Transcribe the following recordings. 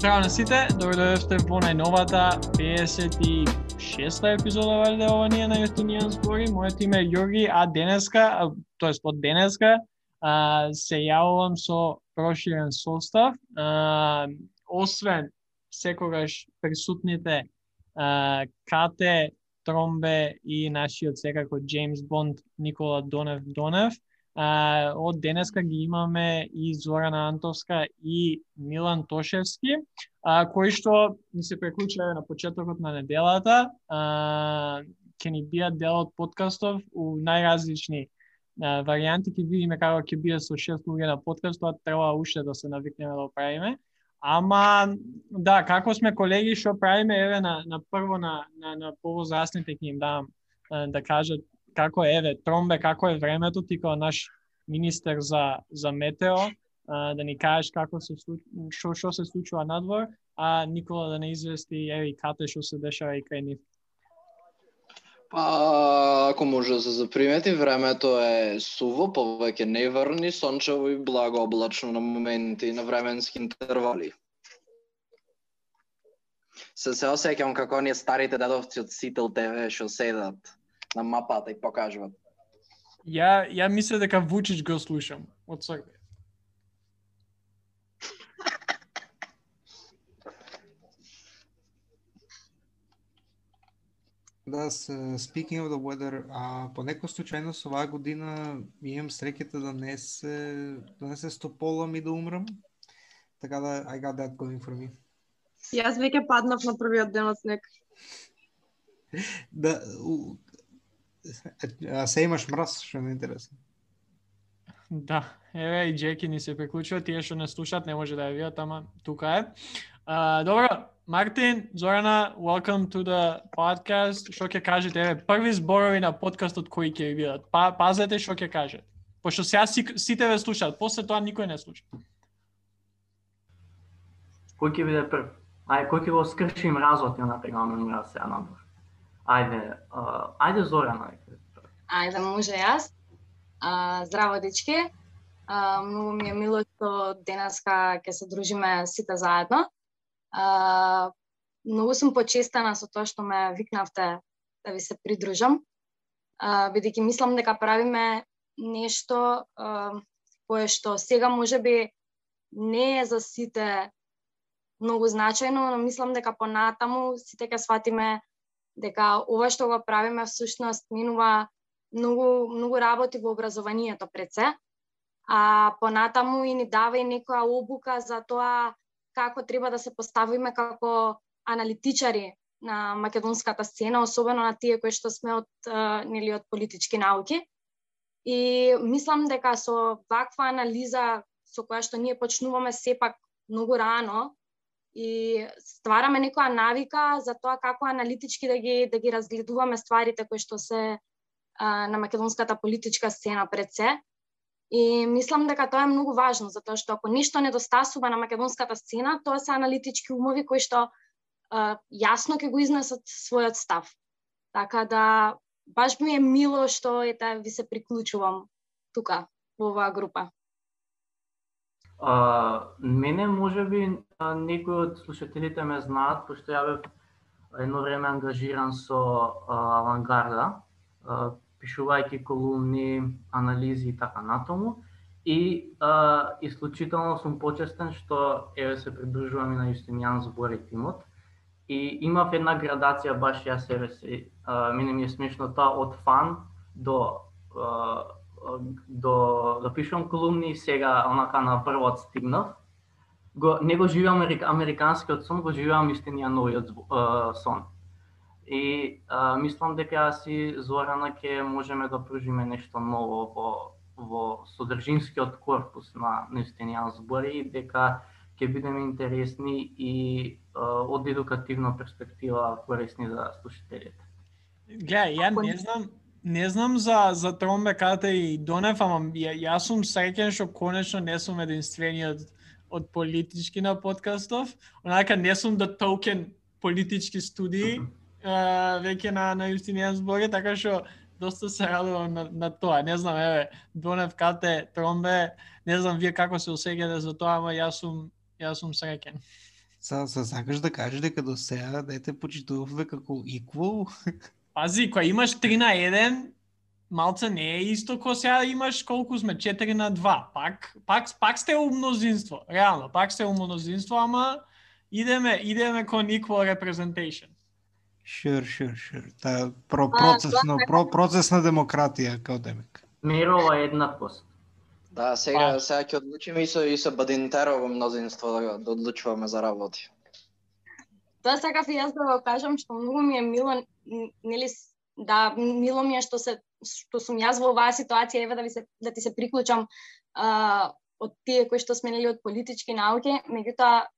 Здраво на сите, добро дојдовте во најновата 56-та епизода валиде ова ние на Јефтинијан збори. Моето име е Јорги, а денеска, тоест од денеска, а, се јавувам со проширен состав. А, освен секогаш присутните а, Кате, Тромбе и нашиот секако Джеймс Бонд Никола Донев Донев, А, од денеска ги имаме и Зорана Антовска и Милан Тошевски, а, кои што ни се преклучаја на почетокот на неделата. А, ќе ни биат дел од подкастов у најразлични а, варијанти, ќе видиме како ќе бие со шест луѓе на подкастот, тоа треба уште да се навикнеме да правиме. Ама, да, како сме колеги, што правиме, еве, на, на прво на, на, на повозрастните ќе им дам да кажат како еве Тромбе, како е времето, ти како наш министер за за метео, а, да ни кажеш како се што што се случува надвор, а Никола да не извести еве кате што се дешава и кај нив. Па, ако може да се запримети, времето е суво, повеќе неврни, сончево и благо облачно на моменти и на временски интервали. Се се осеќам како оние старите дедовци од Сител ТВ што седат на мапата и покажуват. Ја ја мисле дека Вучич го слушам од Србија. Да, с, speaking of the weather, а по некој случајност оваа година имам среќата да не се да не се стополам и да умрам. Така да I got that going for me. Јас веќе паднав на првиот ден од снег. Да, А се имаш мраз, што е интересно. Да, еве и Джеки ни се приклучува, тие што не слушаат не може да ја видат, ама тука е. А, добро, Мартин, Зорана, welcome to the podcast. Што ќе кажете? Еве, први зборови на подкастот кои ќе ви видат. Па, пазете што ќе кажат. Пошто сега си, сите ве слушаат, после тоа никој не слуша. Кој ќе биде прв? Ај, кој ќе го скрши мразот ја напрегаме мраз сега надвор? Ајде, а, ајде Зорана. Да ајде, може јас. А, здраво, дечки. А, многу ми е мило што денеска ќе се дружиме сите заедно. А, многу сум почестена со тоа што ме викнавте да ви се придружам. А, бидејќи мислам дека правиме нешто а, кое што сега може би не е за сите многу значајно, но мислам дека понатаму сите ќе сватиме дека ова што го правиме всушност минува многу многу работи во образованието пред се, а понатаму и ни дава и некоја обука за тоа како треба да се поставиме како аналитичари на македонската сцена, особено на тие кои што сме од нели од политички науки. И мислам дека со ваква анализа со која што ние почнуваме сепак многу рано, и ствараме некоја навика за тоа како аналитички да ги да ги разгледуваме стварите кои што се а, на македонската политичка сцена пред се. И мислам дека тоа е многу важно, затоа што ако ништо недостасува на македонската сцена, тоа се аналитички умови кои што а, јасно ќе го изнесат својот став. Така да баш ми е мило што ете ви се приклучувам тука во оваа група. А, мене може би некои од слушателите ме знаат, пошто ја бев едно време ангажиран со а, авангарда, а, пишувајќи колумни, анализи и така натаму. И а, исклучително сум почестен што еве се придружувам и на Јустинијан збори тимот. И имав една градација баш јас себе си, а, мене ми е смешно тоа од фан до а, до да пишувам колумни сега онака на првот стигнав. Го не го живеам америк, американскиот сон, го живеам новиот сон. И а, мислам дека си Зорана ќе можеме да пружиме нешто ново во во содржинскиот корпус на наистинијан збори и дека ќе бидеме интересни и а, од едукативна перспектива корисни за слушателите. Гледај, ја не знам, не знам за за Тромбе кате и Донев, ама ја, јас сум среќен што конечно не сум единствениот од политички на подкастов. Онака не сум да токен политички студии uh, веќе на на Јустинијан збори, така што доста се радувам на, на тоа. Не знам, еве, Донев кате Тромбе, не знам вие како се осеќате за тоа, ама јас сум јас сум среќен. Са, са сакаш да кажеш дека до сега дете почитувавме како equal? Пази, кога имаш 3 на 1, малце не е исто кој сега имаш колку сме 4 на 2. Пак пак пак сте у мнозинство. Реално, пак сте у мнозинство, ама идеме идеме кон equal representation. Sure, sure, sure. Та про, процесно, про, процесна демократија као демек. Мерова еднаквост. Да, сега Па. сега ќе одлучиме и со и со Бадинтерово мнозинство да, да одлучуваме за работи. Тоа сакав и јас да го кажам што многу ми е мило нели да мило ми е што се што сум јас во оваа ситуација еве да ви се да ти се приклучам а, од тие кои што сме нели од политички науки, меѓутоа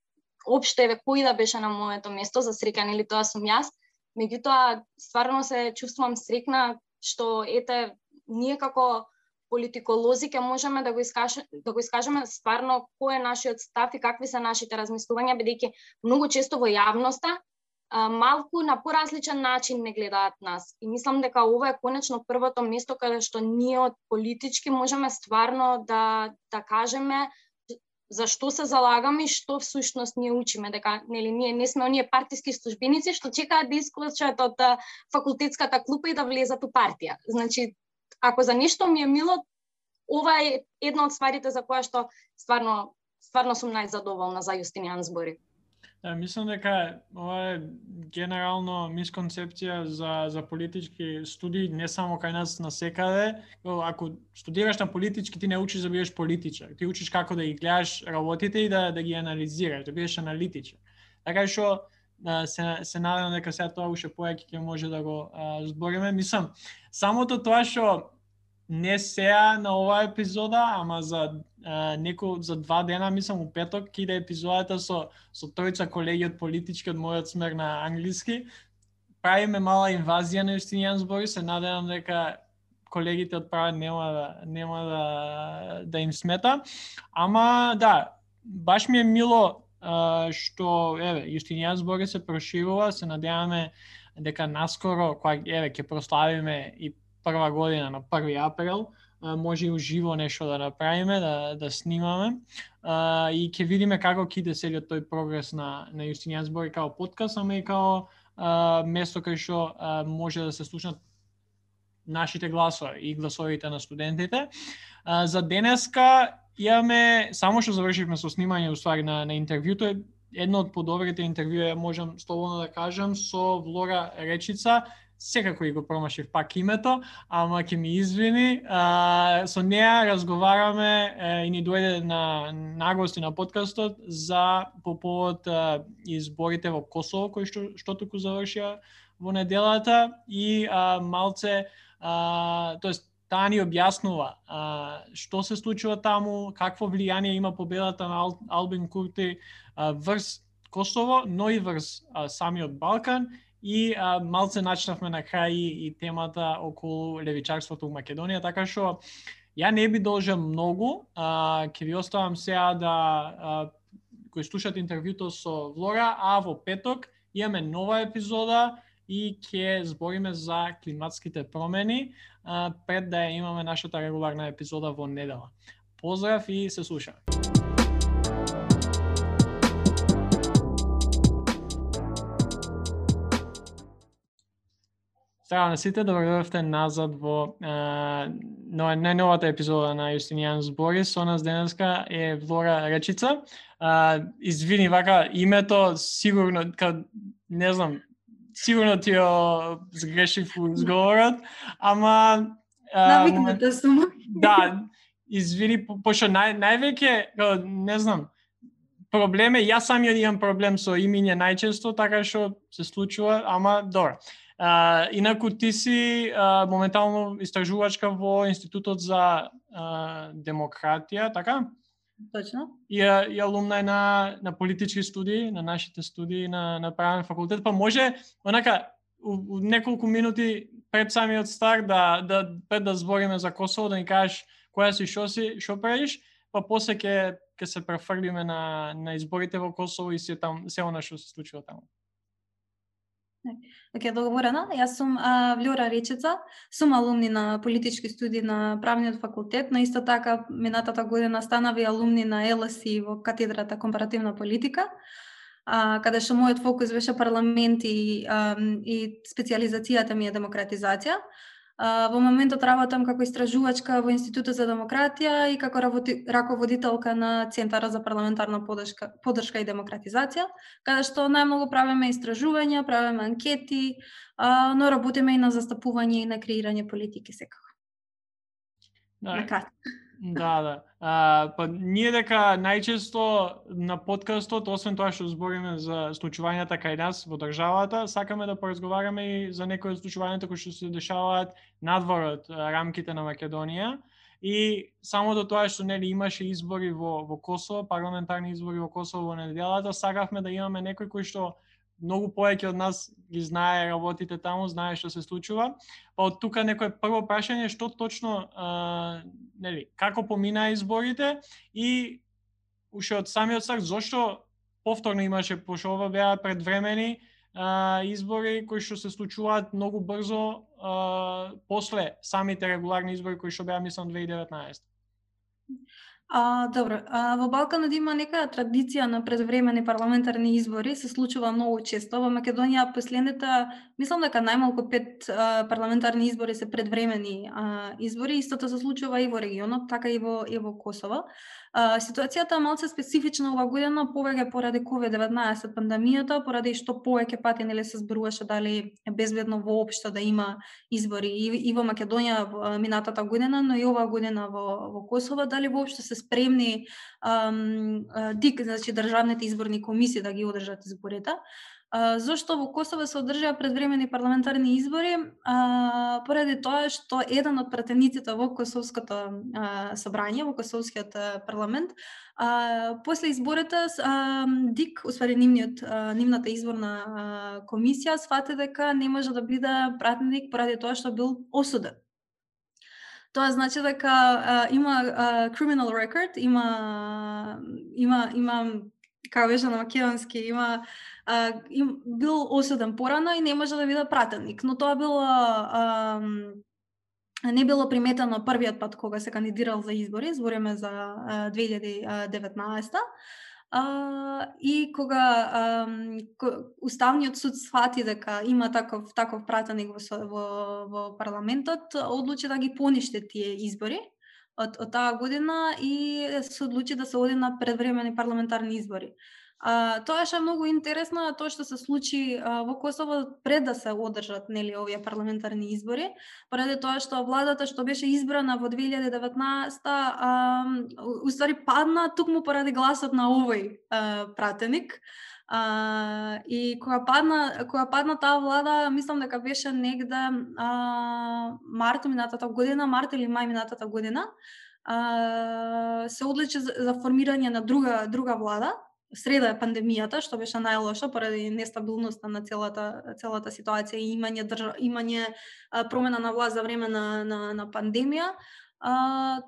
општо еве кој да беше на моето место за среќа нели тоа сум јас. Меѓутоа стварно се чувствувам срекна што ете ние како политиколози ќе можеме да го искажеме да го искажеме стварно кој е нашиот став и какви се нашите размислувања бидејќи многу често во јавноста малку на поразличен начин не гледаат нас. И мислам дека ова е конечно првото место каде што ние од политички можеме стварно да да кажеме за што се залагаме и што всушност ние учиме, дека нели ние не сме оние партиски службеници што чекаат да исклучат од факултетската клупа и да влезат у партија. Значи, ако за нешто ми е мило, ова е една од стварите за која што стварно стварно сум најзадоволна за Јустинијан збори. Да, мислам дека ова е генерално мисконцепција за, за политички студии, не само кај нас на секаде. Ако студираш на политички, ти не учиш да бидеш политичар. Ти учиш како да ги гледаш работите и да, да ги анализираш, да бидеш аналитичар. Така што се, се надевам дека сега тоа уште поеќе ќе може да го а, збориме. Мислам, самото тоа што не сеа на оваа епизода, ама за а, неко за два дена, мислам у петок ќе епизодата со со тројца колеги од политички од мојот смер на англиски. Правиме мала инвазија на Јустинијан збори, се надевам дека колегите од права нема да нема да да им смета. Ама да, баш ми е мило а, што еве Јустинијан збори се проширува, се надеваме дека наскоро кога еве ќе прославиме и прва година на 1 април, може и уживо нешто да направиме, да да снимаме. А, и ќе видиме како ќе иде целиот тој прогрес на на Јустинијан збори као подкаст, ама и као а, место кај што а, може да се слушнат нашите гласови и гласовите на студентите. А, за денеска имаме само што завршивме со снимање уствари на на интервјуто едно од подобрите интервјуа можам слободно да кажам со Влора Речица секако и го промашив пак името, ама ќе ми извини. А, со неа разговараме е, и ни дојде на нагости на подкастот за по повод а, изборите во Косово кои што што туку завршија во неделата и а, малце а, тоест таа ни објаснува а, што се случува таму, какво влијание има победата на Ал, Албин Курти а, врз Косово, но и врз а, самиот Балкан и а, малце начнавме на крај и, и темата околу левичарството во Македонија, така што ја не би должен многу, а, ке ви оставам сега да а, кои слушат интервјуто со Влора, а во петок имаме нова епизода и ќе збориме за климатските промени а, пред да имаме нашата регуларна епизода во недела. Поздрав и се слушаме. Здраво на сите, добро дојдовте назад во е, но, најновата епизода на Јустинијан збори. Со нас денеска е Влора Речица. А, извини, вака името сигурно, ка, не знам, сигурно ти ја сгрешив у изговорот, ама... Навикната сум. Да, извини, по- пошто нај, највеќе, не знам, проблем е, јас самиот имам проблем со имиње најчесто, така што се случува, ама добро. А, инаку ти си а, моментално истражувачка во Институтот за а, демократија, така? Точно. И, а, и алумна е на, на политички студии, на нашите студии на, на правен факултет, па може, онака, у, у неколку минути пред самиот старт да, да, пред да збориме за Косово, да ни кажеш која си, што си, што правиш, па после ќе ќе се префрлиме на, на изборите во Косово и се там се она што се случува таму. Оке, договорено. Да? Јас сум а, Влора Речица, сум алумни на политички студии на правниот факултет, но исто така минатата година станав и алумни на ЛСИ во катедрата компаративна политика. а, каде што мојот фокус беше парламент и, а, и специализацијата ми е демократизација. Во моментот работам како истражувачка во Институтот за демократија и како раководителка на Центарот за парламентарна подршка, подршка и демократизација, каде што најмногу правиме истражувања, правиме анкети, но работиме и на застапување и на креирање политики секако. Да. На Да, да. А, па ние дека најчесто на подкастот, освен тоа што збориме за случувањата кај нас во државата, сакаме да поразговараме и за некои од случувањата кои што се дешаваат надвор од рамките на Македонија. И само до тоа што нели имаше избори во во Косово, парламентарни избори во Косово во неделата, сакавме да имаме некој кој што многу повеќе од нас ги знае работите таму, знае што се случува. Па од тука некое прво прашање што точно а, нели како поминаа изборите и уште од самиот сак зошто повторно имаше пошто ова беа предвремени а, избори кои што се случуваат многу брзо а, после самите регуларни избори кои што беа мислам 2019. А, добро, а, во Балканот има нека традиција на предвремени парламентарни избори, се случува многу често. Во Македонија последните, мислам дека најмалку пет а, парламентарни избори се предвремени а, избори, истото се случува и во регионот, така и во и во Косово. А, ситуацијата е малце специфична ова година, повеќе поради COVID-19 пандемијата, поради што повеќе пати нели се зборуваше дали е безбедно воопшто да има избори и, и во Македонија минатата година, но и оваа година во во Косово, дали воопшто се спремни ам, ДИК, значи државните изборни комисии да ги одржат изборите. Зошто во Косово се одржаа предвремени парламентарни избори? А, поради тоа што еден од пратениците во Косовското а, собрание, во Косовскиот парламент, а, после изборите а, ДИК, усвари нивниот, а, нивната изборна а, комисија, свати дека не може да биде пратеник поради тоа што бил осуден Тоа значи дека а, има а, criminal record, има има има како беше на македонски, има а, им, бил осуден порано и не може да биде пратеник, но тоа било а, не било приметено првиот пат кога се кандидирал за избори, збориме за а, 2019 А, и кога а, Уставниот суд сфати дека има таков таков пратеник во, во, во парламентот, одлучи да ги поништи тие избори од, од таа година и се одлучи да се оди на предвремени парламентарни избори. А, тоа е многу интересно, тоа што се случи а, во Косово пред да се одржат нели овие парламентарни избори, поради тоа што владата што беше избрана во 2019 а, уствари падна тукму поради гласот на овој а, пратеник. А, и кога падна, кога падна таа влада, мислам дека беше негде а, март минатата година, март или мај минатата година, а, се одлече за, за формирање на друга друга влада, среда е пандемијата, што беше најлошо поради нестабилноста на целата целата ситуација и имање држ... имање промена на власт за време на на, на пандемија, а,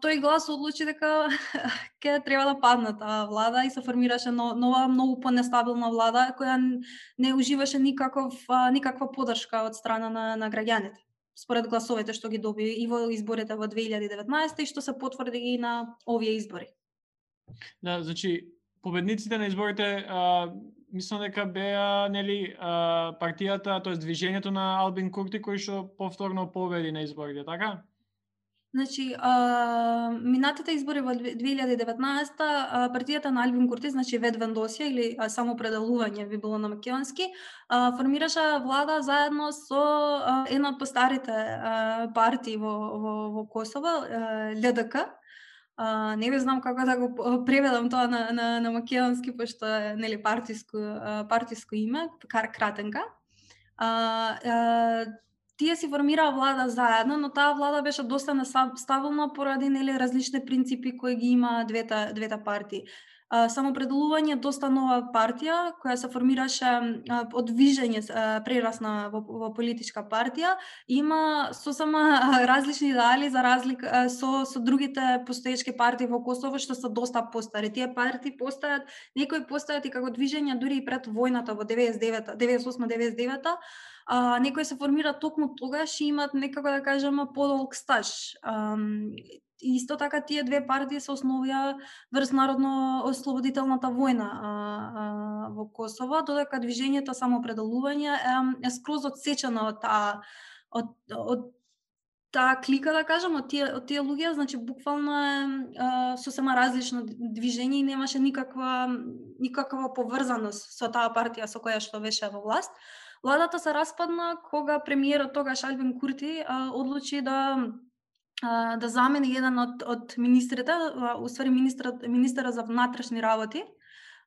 тој глас одлучи дека ќе треба да падне таа влада и се формираше нова многу понестабилна влада која не уживаше никаков никаква поддршка од страна на на граѓаните според гласовете што ги доби и во изборите во 2019 и што се потврди и на овие избори. Да, значи победниците на изборите а, мислам дека беа нели а, партијата, тоест движењето на Албин Курти кој што повторно победи на изборите, така? Значи, а, минатите избори во 2019 а, партијата на Албин Курти, значи Вед или а, само предалување би било на македонски, а, формираше влада заедно со а, една од постарите а, партии во, во, во Косово, а, ЛДК, А, не ви знам како да го преведам тоа на, на, на македонски, пошто е нели партиско, партиско име, кар кратенка. А, а, тие си формираа влада заедно, но таа влада беше доста нестабилна поради нели различни принципи кои ги има двете двете партии самопределување доста нова партија која се формираше од движење прерасна во, во политичка партија има сосема различни идеали за разлика со со другите постоечки партии во Косово што се доста постари. Тие партии постојат, некои постојат и како движење дури и пред војната во 99 98 99 а, некои се формира токму тогаш и имат некако да кажеме подолг стаж. А, исто така тие две партии се основија врз народно ослободителната војна а, а, во Косово, додека движењето самопределување е, е скроз одсечено од таа од, од таа клика да кажам од тие од тие луѓе, значи буквално е сосема различно движење и немаше никаква никаква поврзаност со таа партија со која што беше во власт. Владата се распадна кога премиерот тогаш Албин Курти а, одлучи да да замени еден од од министрите, уствари министрот министерот за внатрешни работи,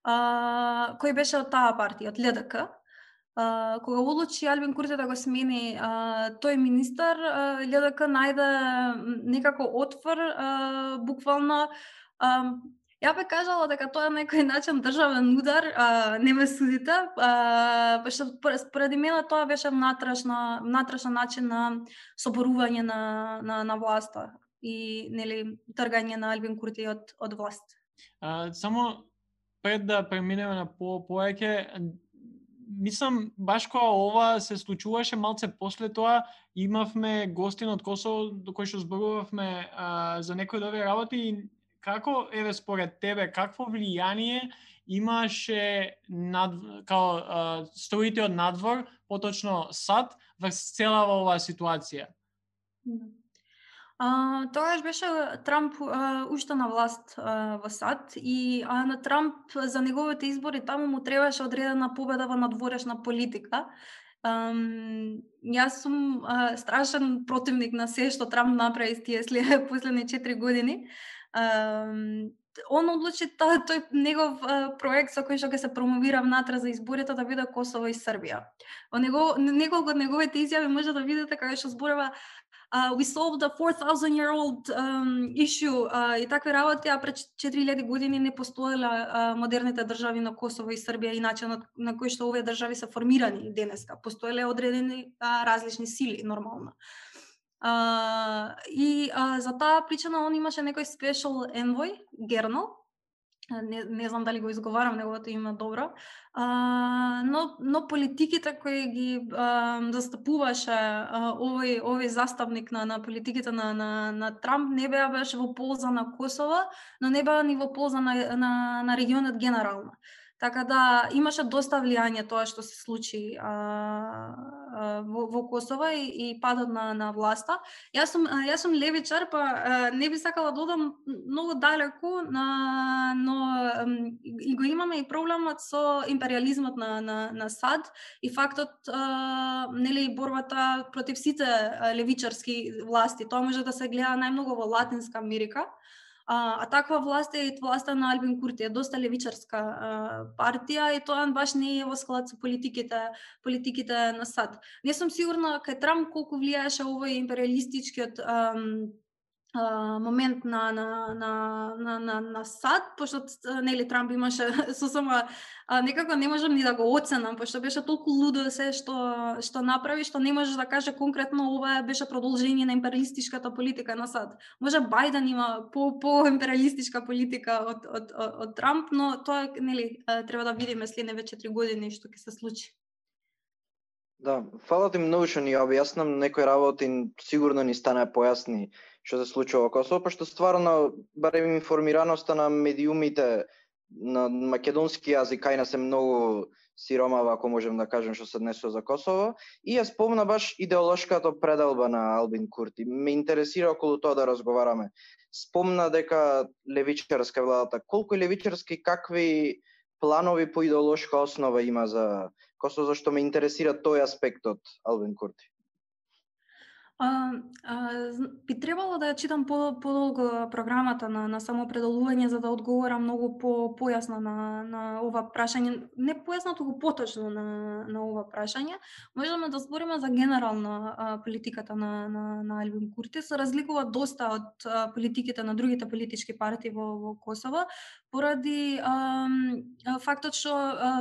а, кој беше од таа партија, од ЛДК. А, кога улучи Албин Курте да го смени а, тој министар, а, ЛДК најде некако отвор, а, буквално а, Ја бе кажала дека тоа е некој начин државен удар, а, не ме судите, а, што поради мене тоа беше внатрешна, внатрешен начин на соборување на, на, на власта и нели тргање на Албин Курти од, од власт. А, само пред да преминеме на по поеќе, мислам баш кога ова се случуваше малце после тоа имавме гостин од Косово до кој што зборувавме а, за некои од овие работи и како еве според тебе какво влијание имаше над као а, од надвор, поточно САД врз целава оваа ситуација? А, тогаш беше Трамп а, уште на власт а, во САД и а, на Трамп за неговите избори таму му требаше одредена победа во надворешна политика. Um, јас сум а, страшен противник на се што Трамп направи тие после последни 4 години он одлучи тој, тој негов проект со кој што ќе се промовира внатре за изборите да биде Косово и Србија. Во него неколку од неговите изјави може да видите како што зборува uh, we solved a 4000 year old um, issue uh, и такви работи, а пред 4000 години не постоеле uh, модерните држави на Косово и Србија и начинот на кој што овие држави се формирани денеска. Постоеле одредени uh, различни сили нормално. А, и а, за таа причина он имаше некој special envoy, Гернал, не, не знам дали го изговарам неговото име добро, а, но, но политиките кои ги а, застапуваше а, овој, овој заставник на, на политиките на, на, на Трамп не беа беше во полза на Косово, но не беа ни во полза на, на, на регионот генерално. Така да имаше доста влијание тоа што се случи а, а, во, во Косово и, и падот на, на власта. Јас сум, јас сум левичар, па а, не би сакала да одам многу далеку, на, но и го имаме и проблемот со империализмот на, на, на САД и фактот, а, нели, борбата против сите левичарски власти. Тоа може да се гледа најмногу во Латинска Америка А, а таква власт е и власта на Албин Курти, е доста левичарска а, партија и тоа баш не е во склад со политиките, политиките на САД. Не сум сигурна кај Трамп колку влијаеше овој империалистичкиот ам, момент на на на на на, на САД, пошто нели Трамп имаше сосема само некако не можам ни да го оценам, пошто беше толку лудо се што што направи, што не можеш да каже конкретно ова беше продолжение на империалистичката политика на САД. Може Бајден има по по империалистичка политика од од од, од Трамп, но тоа нели треба да видиме следниве 4 години што ќе се случи. Да, фала ти многу што ни објаснам некои работи, сигурно ни стана појасни што се случува во Косово, пошто стварно, барем информираноста на медиумите на македонски јазик кај нас е многу сиромава, ако можем да кажем, што се днесува за Косово. И ја спомна баш идеолошката пределба на Албин Курти. Ме интересира околу тоа да разговараме. Спомна дека левичарска владата. Колку левичарски, какви планови по идеолошка основа има за Косово, зашто ме интересира тој аспект од Албин Курти. А, а, би требало да ја читам по, подолго програмата на, на самопределување за да одговорам многу по, појасно на, на ова прашање. Не појасно, туку поточно на, на ова прашање. Можеме да збориме за генерална а, политиката на, на, на Албин Курти. Се разликува доста од а, политиките на другите политички партии во, во Косово, поради а, фактот што а,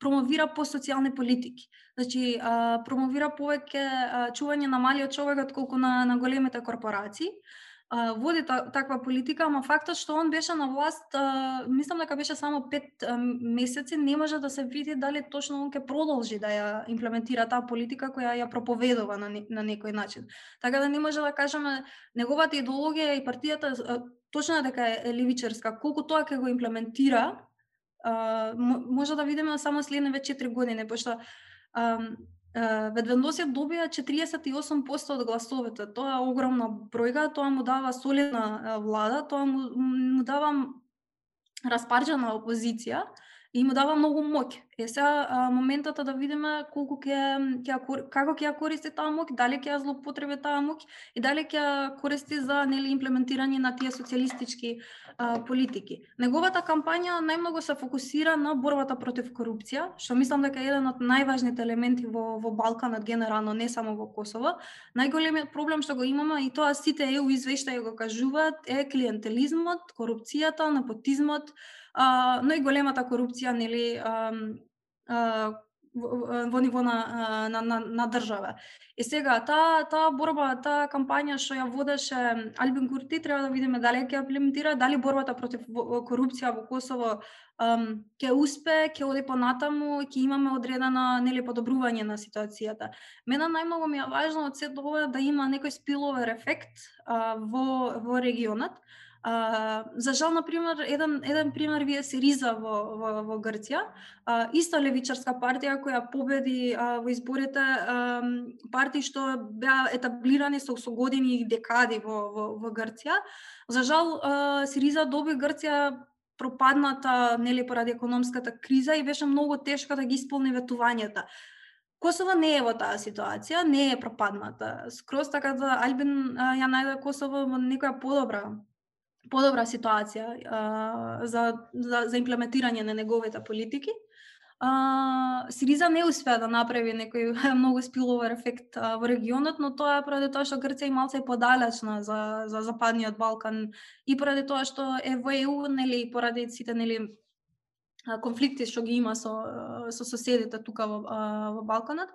промовира по социјални политики. Значи, а, промовира повеќе а, чување на малиот човек отколку на, на големите корпорации. а, води та, таква политика, ама фактот што он беше на власт, а, мислам дека беше само пет а, месеци, не може да се види дали точно он ќе продолжи да ја имплементира таа политика која ја проповедува на, на некој начин. Така да не може да кажеме неговата идеологија и партијата а, точно дека е левичарска, колку тоа ќе го имплементира, а, може да видиме само следниве 4 години, пошто Ведвендосија добија 48% од гласовите. Тоа е огромна бројка, тоа му дава солидна влада, тоа му, му дава распарџана опозиција и му дава многу моќ. Е сега моментот да видиме колку ќе ќе како ќе ја користи таа моќ, дали ќе ја злоупотреби таа моќ и дали ќе ја користи за нели имплементирање на тие социјалистички а, политики. Неговата кампања најмногу се фокусира на борбата против корупција, што мислам дека е еден од најважните елементи во во Балканот генерално, не само во Косово. Најголемиот проблем што го имаме и тоа сите ЕУ извештаи го кажуваат е клиентелизмот, корупцијата, непотизмот, а, но и големата корупција нели а, а, во ниво на, на, на, на држава. И сега, таа та борба, таа кампања што ја водеше Албин Курти, треба да видиме дали ќе имплементира, дали борбата против корупција во Косово um, ќе успе, ќе оди понатаму, ќе имаме одредена нели подобрување на ситуацијата. Мене најмногу ми е важно од сето ова да има некој спиловер ефект а, во во регионот А, за жал, например еден, еден пример вие Сириза во, во, во Грција, а, иста левичарска партија која победи а, во изборите, а, партии што беа етаблирани со, со години и декади во, во, во Грција. За жал, а, Сириза доби Грција пропадната нели поради економската криза и беше многу тешко да ги исполни ветувањата. Косово не е во таа ситуација, не е пропадната. Скроз така да Албин а, ја најде Косово во некоја подобра подобра ситуација а, за, за, за имплементирање на неговите политики. А, Сириза не успеа да направи некој многу спиловар ефект а, во регионот, но тоа е поради тоа што Грција и малце подалечна за, за Западниот Балкан и поради тоа што е во ЕУ, нели, и поради сите, нели, конфликти што ги има со, со соседите тука во, во Балканот.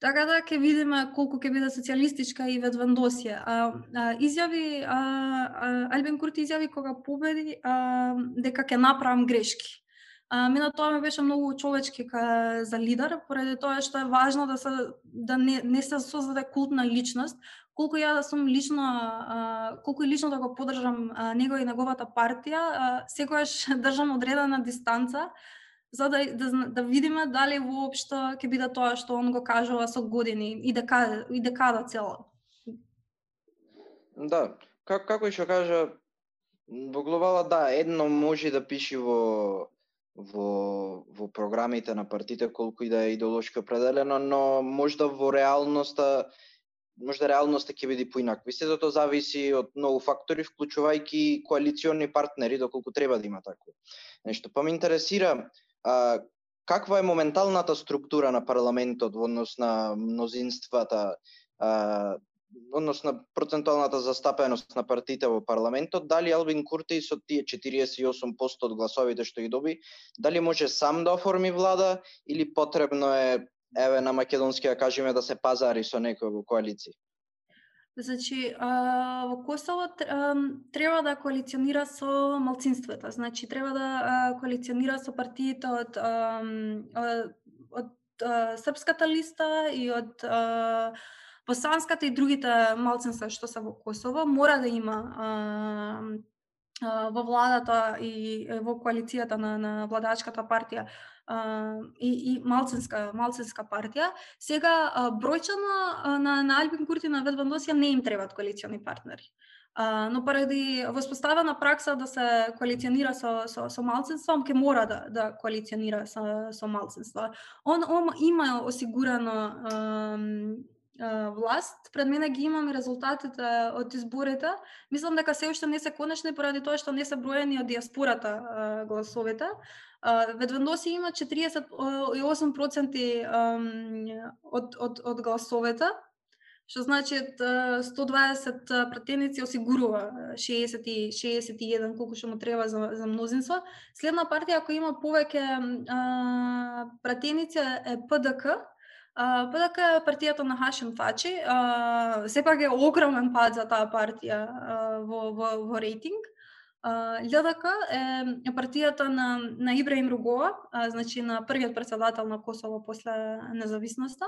Така да ќе видиме колку ќе биде социјалистичка и ведвандосија. А, а, изјави, а, а, Альбин Курти изјави кога победи а, дека ќе направам грешки. А, мина тоа ми беше многу човечки ка, за лидер, поради тоа што е важно да се да не, не се создаде култна личност, колку ја да сум лично а, колку и лично да го поддржам а, него и неговата партија, а, секогаш држам одредена дистанца за да, да, да видиме дали воопшто ќе биде тоа што он го кажува со години и да дека и да декада цела. Да, как, како и што кажа, во глобала да, едно може да пиши во во во програмите на партите колку и да е идеолошки определено, но можда во реалноста можда реалноста ќе биде поинаква. Сето затоа зависи од многу фактори, вклучувајќи коалициони партнери, доколку треба да има такво нешто. Па ме интересира, а, каква е моменталната структура на парламентот во однос на мнозинствата, а, однос на процентуалната застапеност на партиите во парламентот, дали Албин Курти со тие 48% од гласовите што ги доби, дали може сам да оформи влада или потребно е еве на македонски да кажеме да се пазари со некој во коалиција? Значи, во Косово треба да коалиционира со малцинствата. Значи, треба да коалиционира со партиите од, од, од Српската листа и од Босанската и другите малцинства што се во Косово. Мора да има во владата и во коалицијата на, на владачката партија и, и малцинска, малцинска партија. Сега, бројчано на, на Албин Курти на Ведбандосија не им требаат коалициони партнери. Uh, но поради воспоставена пракса да се коалиционира со, со, со малцинство, ке мора да, да коалиционира со, со малцинство. Он, он има осигурано власт. Пред мене ги имам резултатите од изборите. Мислам дека се уште не се конечни поради тоа што не се броени од диаспората гласовите. Ведвендоси има 48% од, од, од гласовете, што значи 120 пратеници осигурува 60, 61 колку што му треба за, за мнозинство. Следна партија која има повеќе пратеници е ПДК, А, па партијата на Хашим Фачи, сепак е огромен пад за таа партија во, во, во рейтинг. ЛДК е партијата на, на Ибраим Ругоа, значи на првиот председател на Косово после независноста.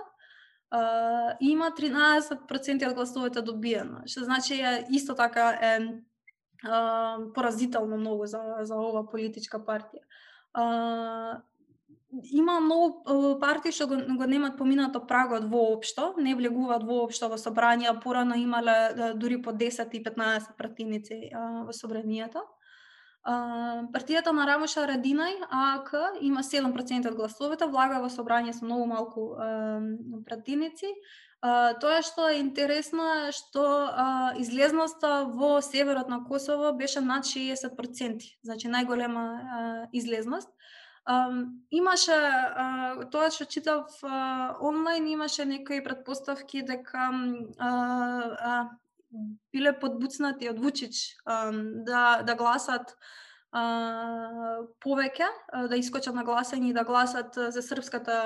Uh, има 13% од гласовите добиено, што значи е исто така е uh, поразително многу за, за ова политичка партија. Uh, има многу партии што го, го немат поминато прагот воопшто, не влегуваат воопшто во собранија, порано имале дури по 10 и 15 пратеници во собранието. партијата на Рамоша Радинај, ААК, има 7% од гласовите, влага во собранија со многу малку пратеници. тоа што е интересно е што а, излезноста во северот на Косово беше над 60%, значи најголема а, излезност. Имаше, тоа што читав онлайн, имаше некои предпоставки дека биле подбуцнати од Вучич да, да гласат повеќе, да искочат на гласање и да гласат за српската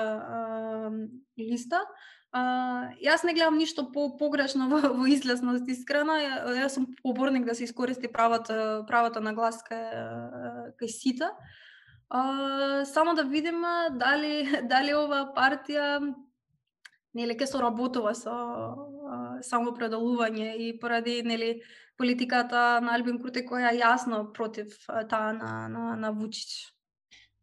листа. Uh, јас не гледам ништо по погрешно во, во излезност искрено. Јас сум поборник да се искористи правата правата на глас кај, кај сите. А, само да видиме дали дали ова партија нели ќе соработува со само предалување и поради нели политиката на Албин Курте која е јасно против таа на на на Вучич.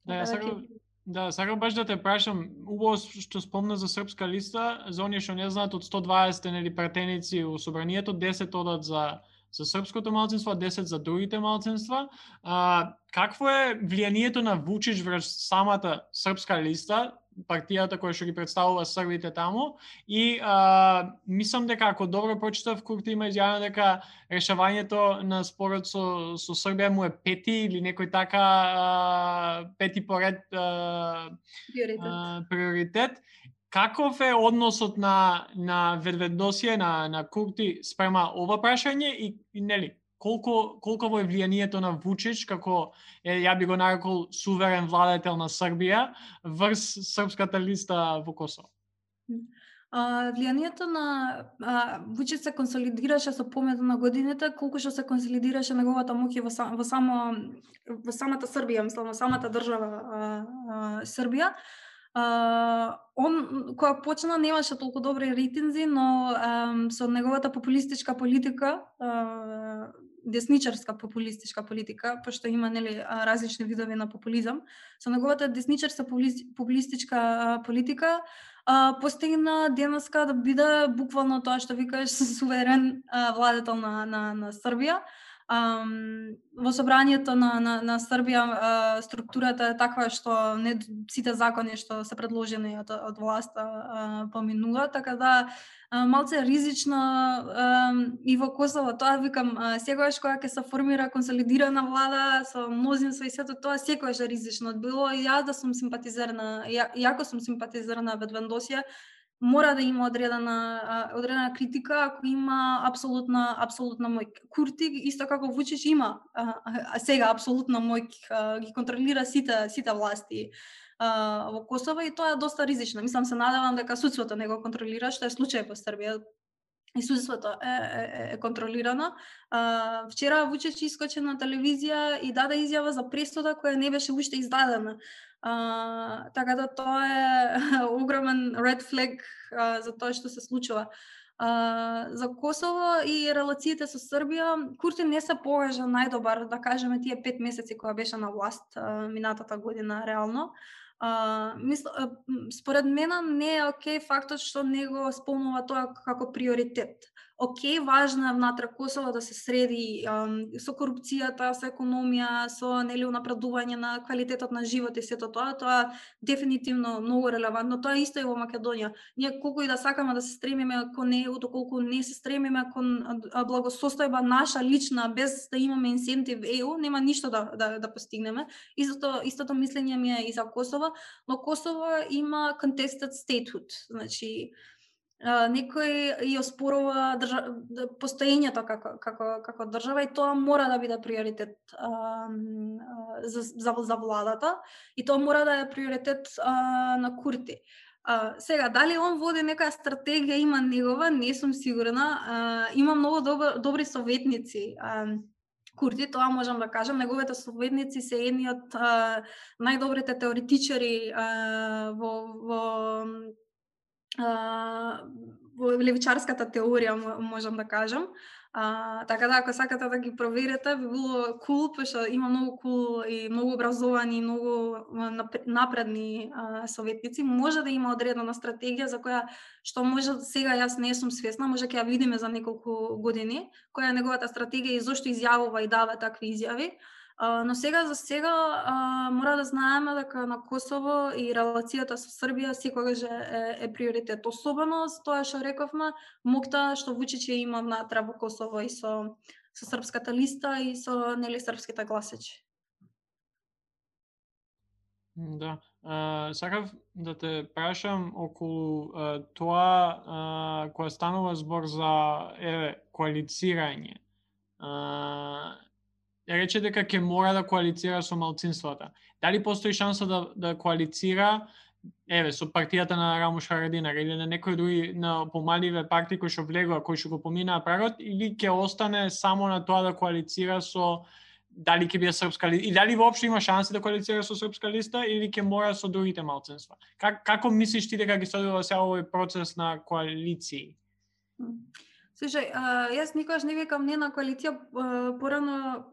Да, ја сакам Да, сакам баш да те прашам, убаво што спомна за српска листа, за оние што не знаат од 120 нели пратеници у собранието, 10 одат за за српското малцинство, а 10 за другите малцинства. А, какво е влијанието на Вучич врз самата српска листа, партијата која што ги представува србите таму и а, мислам дека ако добро прочитав Курти има изјавено дека решавањето на спорот со со Србија му е пети или некој така а, пети поред а, приоритет. А, приоритет каков е односот на на ведведносие на на Курти спрема ова прашање и, и нели колку колково е влијанието на Вучич како е ја би го нарекол суверен владетел на Србија врз српската листа во Косово. А, влијанието на а, Вучич се консолидираше со помето на годините, колку што се консолидираше неговата моќ во, во само во самата Србија, мислам, во самата држава а, а, Србија. Uh, он кога почна немаше толку добри рейтинзи, но um, со неговата популистичка политика, uh, десничарска популистичка политика, пошто има нели различни видови на популизам, со неговата десничарска популистичка политика uh, постигна денеска да биде буквално тоа што викаш суверен uh, владетел на, на, на Србија. Um, во собранието на, на, на Србија uh, структурата е таква што не сите закони што се предложени од, од власта uh, поминува, така да uh, малце ризично uh, и во Косово тоа викам uh, секогаш кога ќе се формира консолидирана влада со мнозинство и сето тоа секогаш е ризично било. И јас да сум симпатизерна, ја, јако сум симпатизер Ведвендосија, мора да има одредена одредена критика ако има апсолутна апсолутна мој Курти исто како Вучич има а, а сега апсолутна мој ги контролира сите сите власти а, во Косово и тоа е доста ризично. Мислам се надевам дека судството не го контролира, што е случај по Србија. И судството е, е, е контролирано. А, вчера Вучич искочи на телевизија и даде изјава за пресуда која не беше уште издадена. А, така да тоа е огромен red flag а, за тоа што се случува. А, за Косово и релациите со Србија, Курти не се покажа најдобар, да кажеме, тие пет месеци која беше на власт а, минатата година реално. Uh, мисл, според мене не е окей фактот што него спомнува тоа како приоритет окей, важно е внатре Косово да се среди um, со корупцијата, со економија, со нели унапредување на квалитетот на живот и сето тоа, тоа дефинитивно многу релевантно. Тоа исто и во Македонија. Ние колку и да сакаме да се стремиме кон ЕУ, доколку не се стремиме кон благосостојба наша лична без да имаме инсентив ЕУ, нема ништо да да, да постигнеме. Истото истото мислење ми е и за Косово, но Косово има contested statehood. Значи, некој и оспорува држа... постоењето како, како, како држава и тоа мора да биде приоритет а, за, за, за владата и тоа мора да е приоритет а, на Курти. А, сега, дали он води нека стратегија, има негова, не сум сигурна. А, има многу добр, добри советници. А, Курти, тоа можам да кажам, неговите советници се едни од а, најдобрите теоретичари а, во, во левичарската теорија можам да кажам. А, така да, ако сакате да ги проверите, би било кул, cool, пошто има многу кул cool и многу образовани и многу напредни а, советници. Може да има одредена стратегија за која што може сега јас не сум свесна, може ќе ја видиме за неколку години, која е неговата стратегија и зошто изјавува и дава такви изјави но сега за сега а, мора да знаеме дека на Косово и релацијата со Србија секогаш е, е приоритет. Особено с тоа што рековме, мокта што Вучиче има внатре во Косово и со со српската листа и со нели српските гласачи. Да. А, сакав да те прашам околу а, тоа а, која станува збор за еве коалицирање. А, рече дека ќе мора да коалицира со малцинствата. Дали постои шанса да, да коалицира еве со партијата на Рамуш Харадинар или на некој други на помаливе партии кои што влегува, кои што го поминаа прагот или ќе остане само на тоа да коалицира со дали ќе биде српска листа и дали воопшто има шанси да коалицира со српска листа или ќе мора со другите малцинства. Как како мислиш ти дека ги следува сега овој процес на коалиции? Слушај, јас никогаш не викам не на коалиција, порано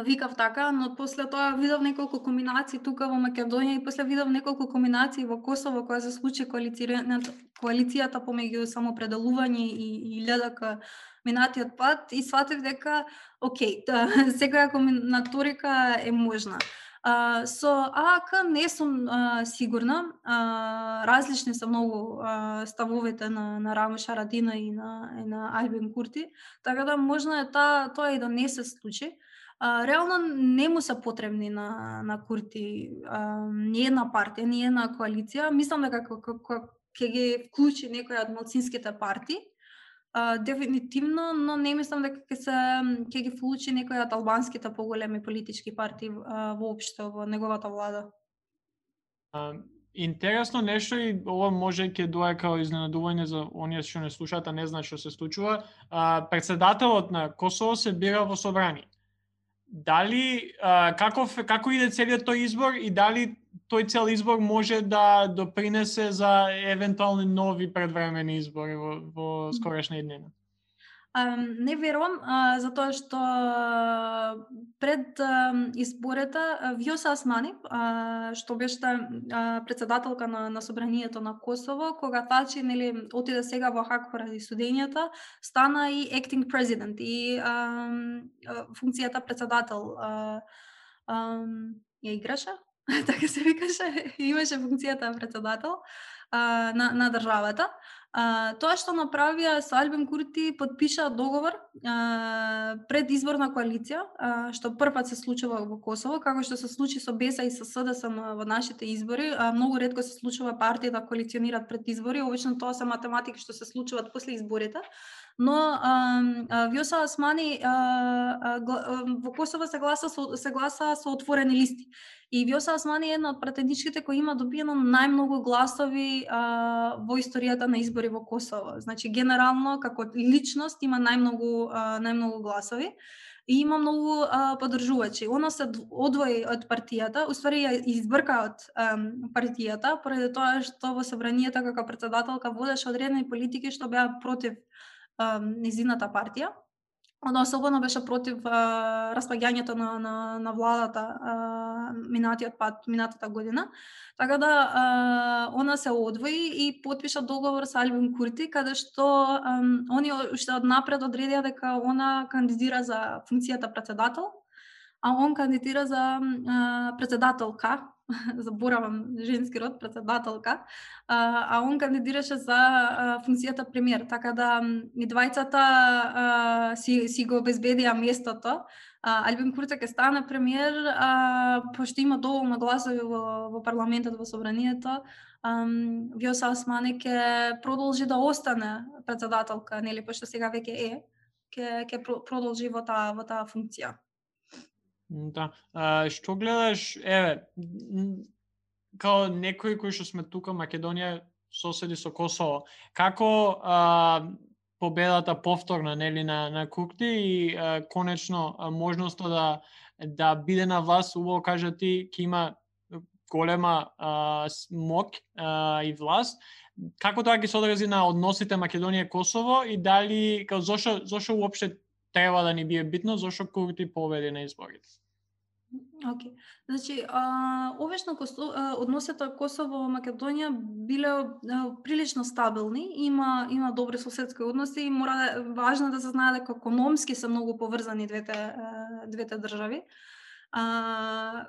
викав така, но после тоа видов неколку комбинации тука во Македонија и после видов неколку комбинации во Косово која се случи коалицијата, коалицијата помеѓу самопределување и, и ЛДК минатиот пат и сватив дека окей, та, секоја комбинаторика е можна. А, со АК не сум а, сигурна. А, различни се многу а, ставовите на, на Рамош Арадина и на, и на Альбин Курти, така да можна е та, тоа и да не се случи а, реално не му се потребни на, на Курти а, ни една партија, ни една коалиција. Мислам дека ќе ги вклучи некоја од малцинските партии, а, дефинитивно, но не мислам дека ќе се ќе ги вклучи некоја од албанските поголеми политички партии а, воопшто во неговата влада. А, интересно нешто и ова може ќе дое као изненадување за оние што не слушаат, а не знаат што се случува. А, председателот на Косово се бира во собрание дали а, каков како иде целиот тој избор и дали тој цел избор може да допринесе за евентуални нови предвремени избори во, во скорешна иднина? Не верувам, затоа што пред изборите Вјоса османи, што беше председателка на, на собранието на Косово, кога тачи нели отиде сега во Хак поради судењата, стана и acting president и функцијата председател ја играше, така се викаше, имаше функцијата председател на, на државата. А, тоа што направија со Альбин Курти подпиша договор а, пред изборна коалиција, а, што првпат се случува во Косово, како што се случи со БЕСА и со СДСМ во нашите избори. А, многу редко се случува партии да коалиционираат пред избори, обично тоа се математики што се случуваат после изборите. Но а, а, Вјоса Османи а, а, во Косово се гласа со, се гласа со отворени листи. И Вјоса Османи е една од пратеничките кои има добиено најмногу гласови а, во историјата на избори во Косово. Значи генерално како личност има најмногу најмногу гласови и има многу а, подржувачи. Она се одвои од партијата, уствари ја избрка од партијата, поради тоа што во собранието како председателка водеше одредени политики што беа против а, низината партија Она особено беше против а, распаѓањето на, на, на владата а, минатиот пат, минатата година. Така да а, она се одвои и потпиша договор со Альбин Курти, каде што а, они уште од напред одредија дека она кандидира за функцијата председател, а он кандидира за а, председателка заборавам женски род, председателка, а, а он кандидираше за а, функцијата премиер, така да и двајцата а, си, си го обезбедија местото. А, Альбин Курте ке стане премиер, а, па пошто има доволно гласови во, во парламентот, во собранието, Вјоса Османи ке продолжи да остане председателка, нели, пошто сега веќе е, ке ке продолжи во таа во таа функција. Да. А, што гледаш, еве, као некои кои што сме тука Македонија соседи со Косово, како а, победата повторна нели на на Кукти и а, конечно а, можноста да да биде на власт, убаво кажа ти, ќе има голема а, мок а, и власт. Како тоа ќе се одрази на односите Македонија Косово и дали како зошо зошо уопште треба да ни бие битно зошто Курти победи на изборите? Океј. Значи, а, овешно односите Косово Македонија биле а, прилично стабилни, има има добри соседски односи и мора да важно да се знае дека економски се многу поврзани двете а, двете држави. А,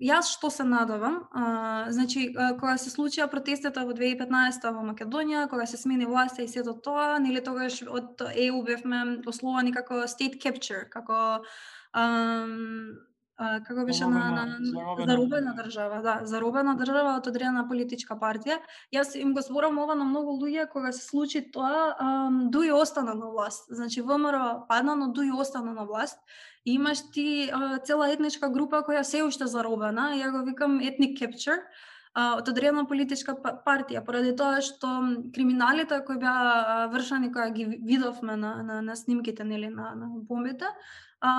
Јас што се надавам, а, значи, а, кога се случија протестите во 2015 во Македонија, кога се смени власта и сето тоа, нели тогаш од ЕУ бевме ословани како state capture, како ам, а, како беше на, на, на заробена држава, да, заробена држава од одредена политичка партија. Јас им го зборам ова на многу луѓе кога се случи тоа, Дуј остана на власт. Значи ВМРО падна, но Дуј остана на власт. И имаш ти цела етничка група која се уште заробена, ја го викам ethnic capture, од одредна политичка па-, партија, поради тоа што криминалите кои беа вршани кои ги видовме на, на, на снимките нели на, на бомбите, а,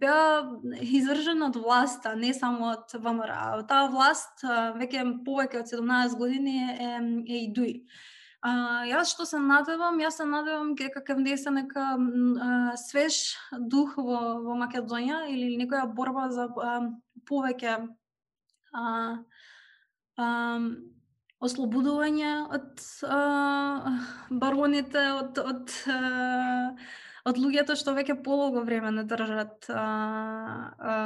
беа извршена од власта, не само од ВМРО. Таа власт веќе повеќе од 17 години е, е и дуи. А, јас што се надевам, јас се надевам дека ќе внесе нека а, свеж дух во, во Македонија или некоја борба за а, повеќе а, а, ослободување од а, бароните, од, од, а, од луѓето што веќе полого време не држат а, а,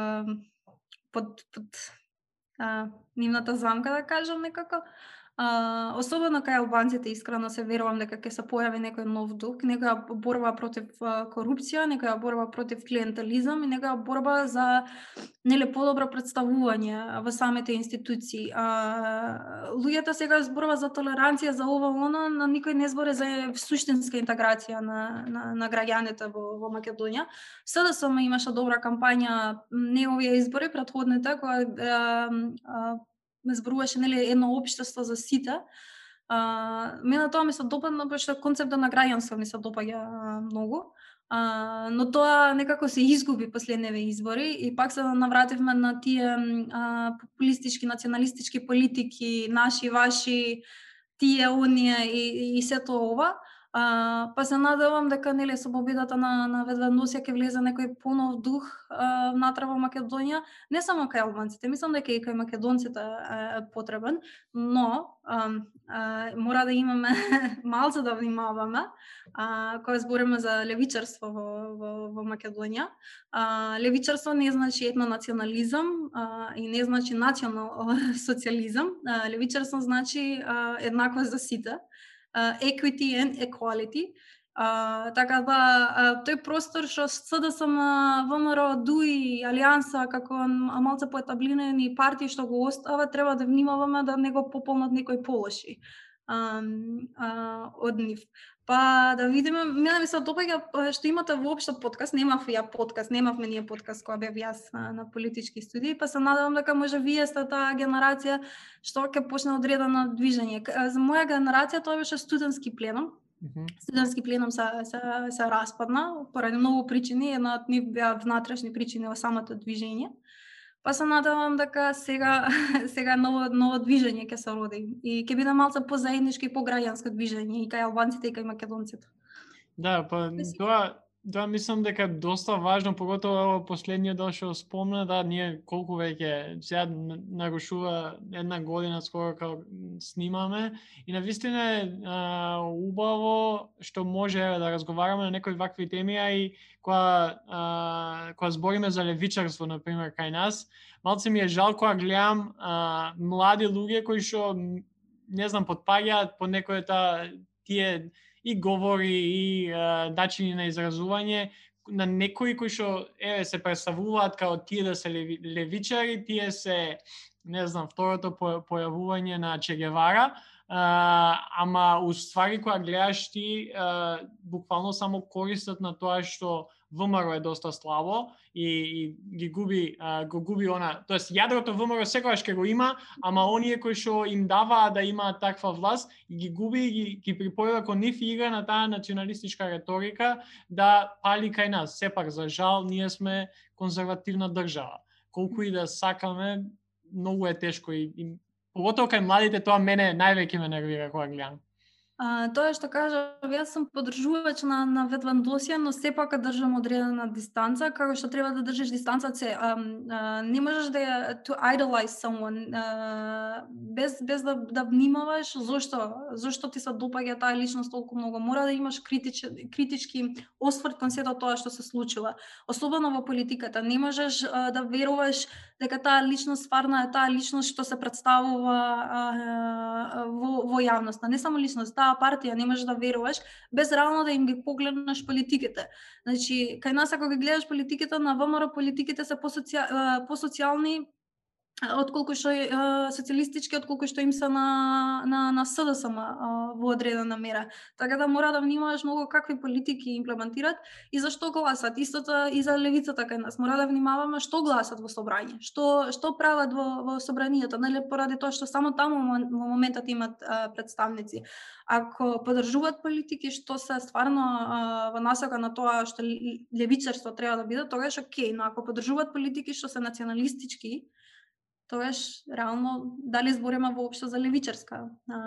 под, под а, нивната замка, да кажам некако. А, особено кај албанците искрено се верувам дека ќе се појави некој нов дух, некоја борба против а, корупција, некоја борба против клиентализам и некоја борба за нели подобро представување во самите институции. А, луѓето сега зборува за толеранција за ова она, но никој не збори за суштинска интеграција на, на, на граѓаните во, во Македонија. СДСМ имаше добра кампања не овие избори, предходните, која ме зборуваше нели едно општество за сите. А, мене тоа ми се допадна, беше концептот на граѓанство ми се допаѓа многу. А, но тоа некако се изгуби последниве избори и пак се навративме на тие а, популистички, националистички политики, наши, ваши, тие, оние и, и сето ова. А, па се надевам дека нели со победата на на Ведведносија ќе влезе некој понов дух а, внатре во Македонија, не само кај албанците, мислам дека и кај македонците е потребен, но а, а, мора да имаме малце да внимаваме а, кога збориме за левичарство во, во, во Македонија. А, левичарство не значи етнонационализам а, и не значи национал социализам. А, левичарство значи а, еднаквост за сите equity and equality. Uh, така да, uh, тој простор што СДСМ, ВМРО, ДУИ, Алијанса, како малце поетаблинени партии што го остава, треба да внимаваме да не го пополнат некој полоши uh, uh, од нив. Па да видиме, мене ми се допаѓа што имате воопшто подкаст, немав ја подкаст, немавме ние подкаст која бев јас на, на политички студии, па се надевам дека може вие сте таа генерација што ќе почне одредено движење. За моја генерација тоа беше студентски пленум, Mm -hmm. Студентски пленум се, се, се распадна поради многу причини, една од нив беа внатрешни причини во самото движење. Па се надевам дека сега сега ново ново движење ќе се роди и ќе биде малце позаеднички и пограѓанско движење и кај албанците и кај македонците. Да, па тоа Да, мислам дека доста важно, поготово ово последниот дел што спомна, да, ние колку веќе сега нагушува една година скоро како снимаме. И на вистина е а, убаво што може да разговараме на некои вакви теми, а и која а, која збориме за левичарство, на пример, кај нас, малце ми е жал кога гледам а, млади луѓе кои што не знам, подпаѓаат по некојата тие и говори и а, начини на изразување на некои кои што еве се представуваат како тие да се леви, левичари, тие се не знам, второто појавување на Чегевара а, ама уствари кога гледаш ти а, буквално само користат на тоа што ВМРО е доста слабо и, и ги губи а, го губи она, тоест јадрото ВМРО секогаш ќе го има, ама оние кои што им даваа да има таква власт и ги губи и ги, ги припојува кон нив и игра на таа националистичка реторика да пали кај нас. Сепак за жал ние сме конзервативна држава. Колку и да сакаме, многу е тешко и, и Поготово кај младите тоа мене највеќе ме нервира кога гледам. А, тоа што кажа, јас сум поддржувач на на Ветвандосија, но сепак држам одредена дистанца, како што треба да држиш дистанца се а, а, не можеш да to idolize someone а, без без да да внимаваш зошто зошто ти се допаѓа таа личност толку многу. Мора да имаш критич, критички осврт кон сето тоа што се случило. Особено во политиката, не можеш а, да веруваш дека таа личност фарна, е таа личност што се представува а, а, во во јавноста, не само личност, таа партија не можеш да веруваш без реално да им ги погледнеш политиките. Значи, кај нас ако ги гледаш политиките на ВМРО, политиките се по социјални отколку што е социјалистички, отколку што им се на на на СДСМ во одредена мера. Така да мора да внимаваш многу какви политики имплементират и за што гласат. Истото и за левицата кај нас. Мора да внимаваме што гласат во собрање, што што прават во во собранието, нели поради тоа што само таму во моментот имат а, представници. Ако подржуваат политики што се стварно а, во насока на тоа што левичарство треба да биде, тогаш окей, но ако подржуваат политики што се националистички, тогаш реално дали збориме воопшто за левичарска а,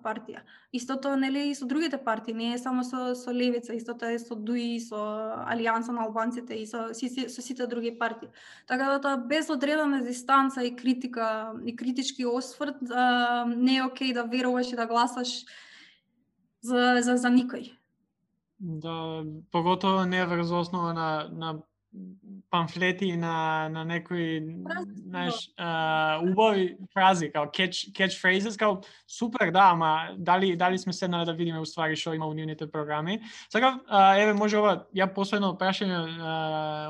партија. Истото нели и со другите партии, не е само со со левица, истото е со ДУИ, со Алијанса на албанците и со си, со сите други партии. Така да тоа без одредена дистанца и критика и критички осврт а, не е окей да веруваш и да гласаш за за за никој. Да, поготово не врз основа на на памфлети на на некои знаеш убави фрази као catch catch phrases као супер да ама дали дали сме седнали да видиме уствари што има во нивните програми. Сега еве може ова ја последно прашање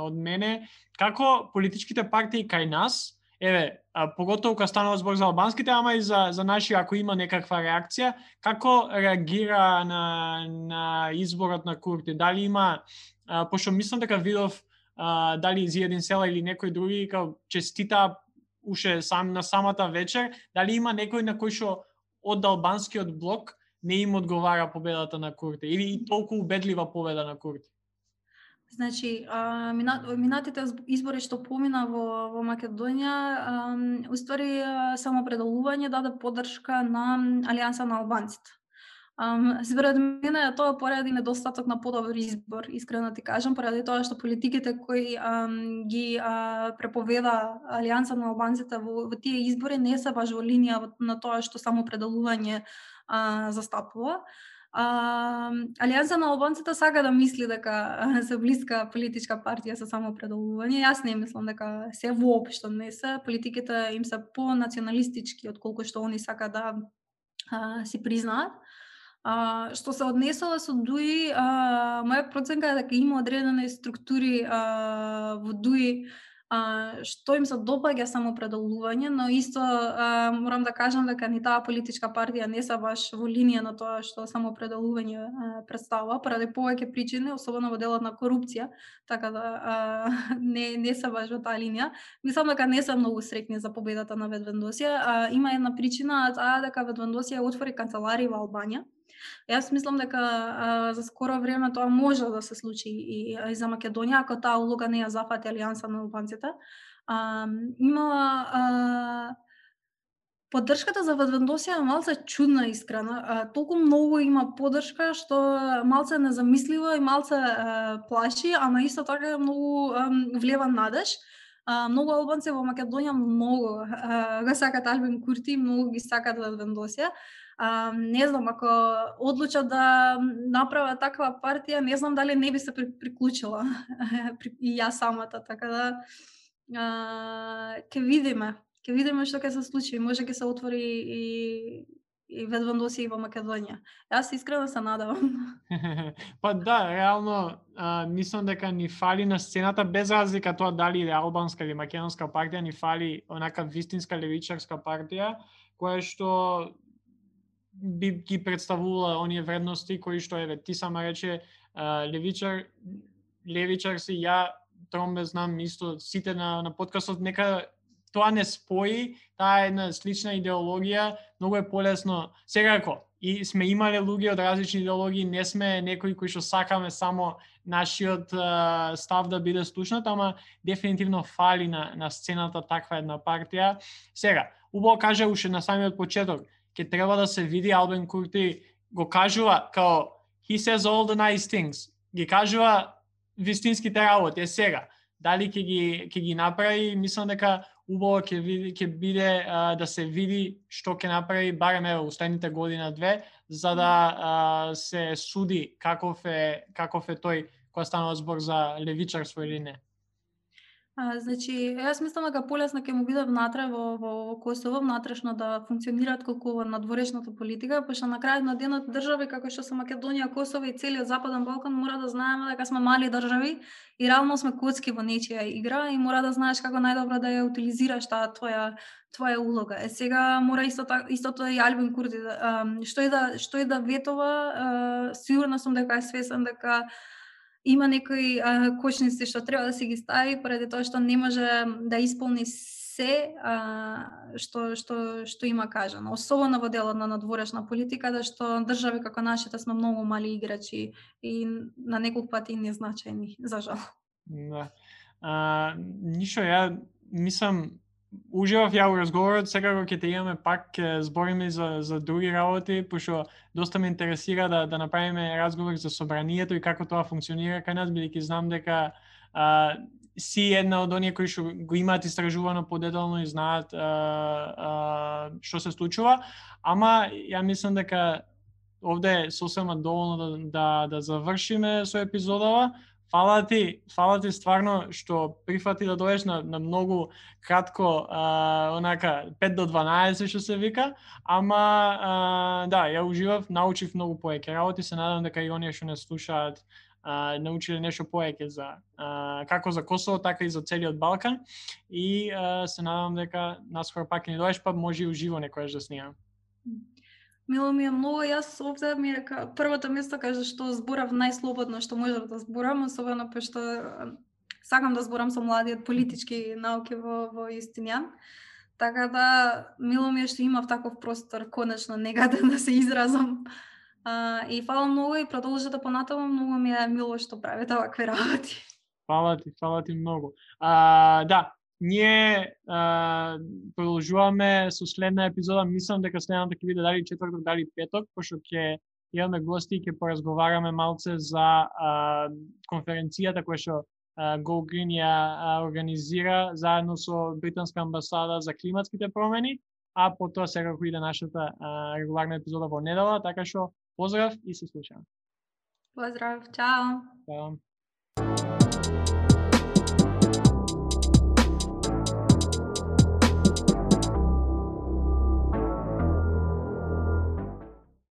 од мене. Како политичките партии кај нас еве поготово кога станува збор за албанските ама и за за наши ако има некаква реакција како реагира на на изборот на Курти дали има пошто мислам дека видов а, дали Зиедин Села или некој други, као честита уше сам на самата вечер, дали има некој на кој што од албанскиот блок не им одговара победата на Курти или и толку убедлива победа на Курти? Значи, а, минатите избори што помина во, во Македонија, а, уствари самопределување даде поддршка на Алијанса на албанците. Um, според мене тоа поради недостаток на подобар избор, искрено ти кажам, поради тоа што политиките кои um, ги uh, преповеда Алијанса на албанците во, во тие избори не се баш во линија на тоа што само пределување uh, застапува. А, Алијанса на албанците сака да мисли дека се блиска политичка партија со само пределување. Јас не мислам дека се воопшто не се. Политиките им се по-националистички отколку што они сака да а, си признаат. А, што се однесува со ДУИ, а, моја проценка е дека има одредени структури а, во ДУИ а, што им се допаѓа само предолување, но исто а, морам да кажам дека ни таа политичка партија не се баш во линија на тоа што само предолување представува, поради повеќе причини, особено во делот на корупција, така да а, не не се баш во таа линија. Мислам дека не се многу среќни за победата на Ведвендосија. А, има една причина, а таа дека Ведвендосија отвори канцелари во Албанија Јас мислам дека а, за скоро време тоа може да се случи и, и за Македонија, ако таа улога не ја зафати Алијанса на албанците. А, има а, Поддршката за Ведвендосија е малце чудна искрена. А, толку многу има поддршка што малце незамислива и малце а, плаши, ама исто така многу а, влева надеж. А, многу албанци во Македонија многу а, го сакат Албин Курти, многу ги сакат Ведвендосија а, не знам, ако одлучат да направат таква партија, не знам дали не би се приклучила и ја самата, така да а, ке видиме, ке видиме што ќе се случи, може ќе се отвори и и Ведвандоси и во Македонија. Јас искрено се надавам. па да, реално а, мислам дека ни фали на сцената без разлика тоа дали е албанска или македонска партија, ни фали онака вистинска левичарска партија која што би ги представувала оние вредности кои што еве ти сама рече левичар левичар си ја Тромбе знам исто сите на на подкастот нека тоа не спои, таа е една слична идеологија, многу е полесно. Секако, и сме имале луѓе од различни идеологии, не сме некои кои што сакаме само нашиот uh, став да биде слушнат, ама дефинитивно фали на, на сцената таква една партија. Сега, убаво каже уште на самиот почеток, ќе треба да се види Албен Курти го кажува као he says all the nice things. Ги кажува вистинските работи. Е сега, дали ќе ги ќе ги направи, мислам дека убаво ќе види ќе биде а, да се види што ќе направи барем еве устајните година две за да а, се суди каков е каков е тој кога станува збор за левичарство или не. А, значи, јас мислам дека полесно ќе му биде внатре во, во, во Косово, внатрешно да функционираат колку во надворешната политика, пошто на крајот на денот држави како што се Македонија, Косово и целиот Западен Балкан мора да знаеме дека сме мали држави и реално сме коцки во нечија игра и мора да знаеш како најдобро да ја утилизираш таа твоја твоја улога. Е сега мора исто така истото и Албин Курти да, што и да што и да ветова, сигурна сум дека е свесен дека има некои а, кочници што треба да се ги стави поради тоа што не може да исполни се а, што што што има кажано, особено во делот на надворешна политика, да што држави како нашите сме многу мали играчи и на неколку пати незначајни, за жал. Да. А, ништо, ја мислам уживав ја во разговорот, секако ќе те имаме пак ќе збориме за за други работи, пошто доста ме интересира да да направиме разговор за собранието и како тоа функционира кај нас, бидејќи знам дека а, си една од оние кои што го имаат истражувано подетално и знаат а, а, што се случува, ама ја мислам дека овде е сосема доволно да, да, да завршиме со епизодава. Фала ти, фала ти стварно што прифати да доеш на, на многу кратко, а, онака 5 до 12 што се вика, ама а, да, ја уживав, научив многу поеќе работи, се надам дека и оние што не слушаат а, научиле нешто поеќе за а, како за Косово, така и за целиот Балкан и а, се надам дека наскоро пак ни доеш, па може и уживо некојаш да снимам. Мило ми е многу, јас овде ми река првото место каже што зборав најслободно што можев да зборам, особено пошто сакам да зборам со млади од политички науки во во Јустинијан. Така да мило ми е што имав таков простор конечно негативно да се изразам. А, и фала многу и продолжете понатаму, многу ми е мило што правите овакви работи. Фала ти, фала ти многу. А, да, ние а, продолжуваме со следна епизода. Мислам дека следната ќе биде дали четврток, дали петок, пошто ќе имаме гости и ќе поразговараме малце за а, конференцијата која што Go Green ја а, организира заедно со британска амбасада за климатските промени, а потоа секако иде нашата а, регуларна епизода во недела, така што поздрав и се слушаме. Поздрав, чао. Чао.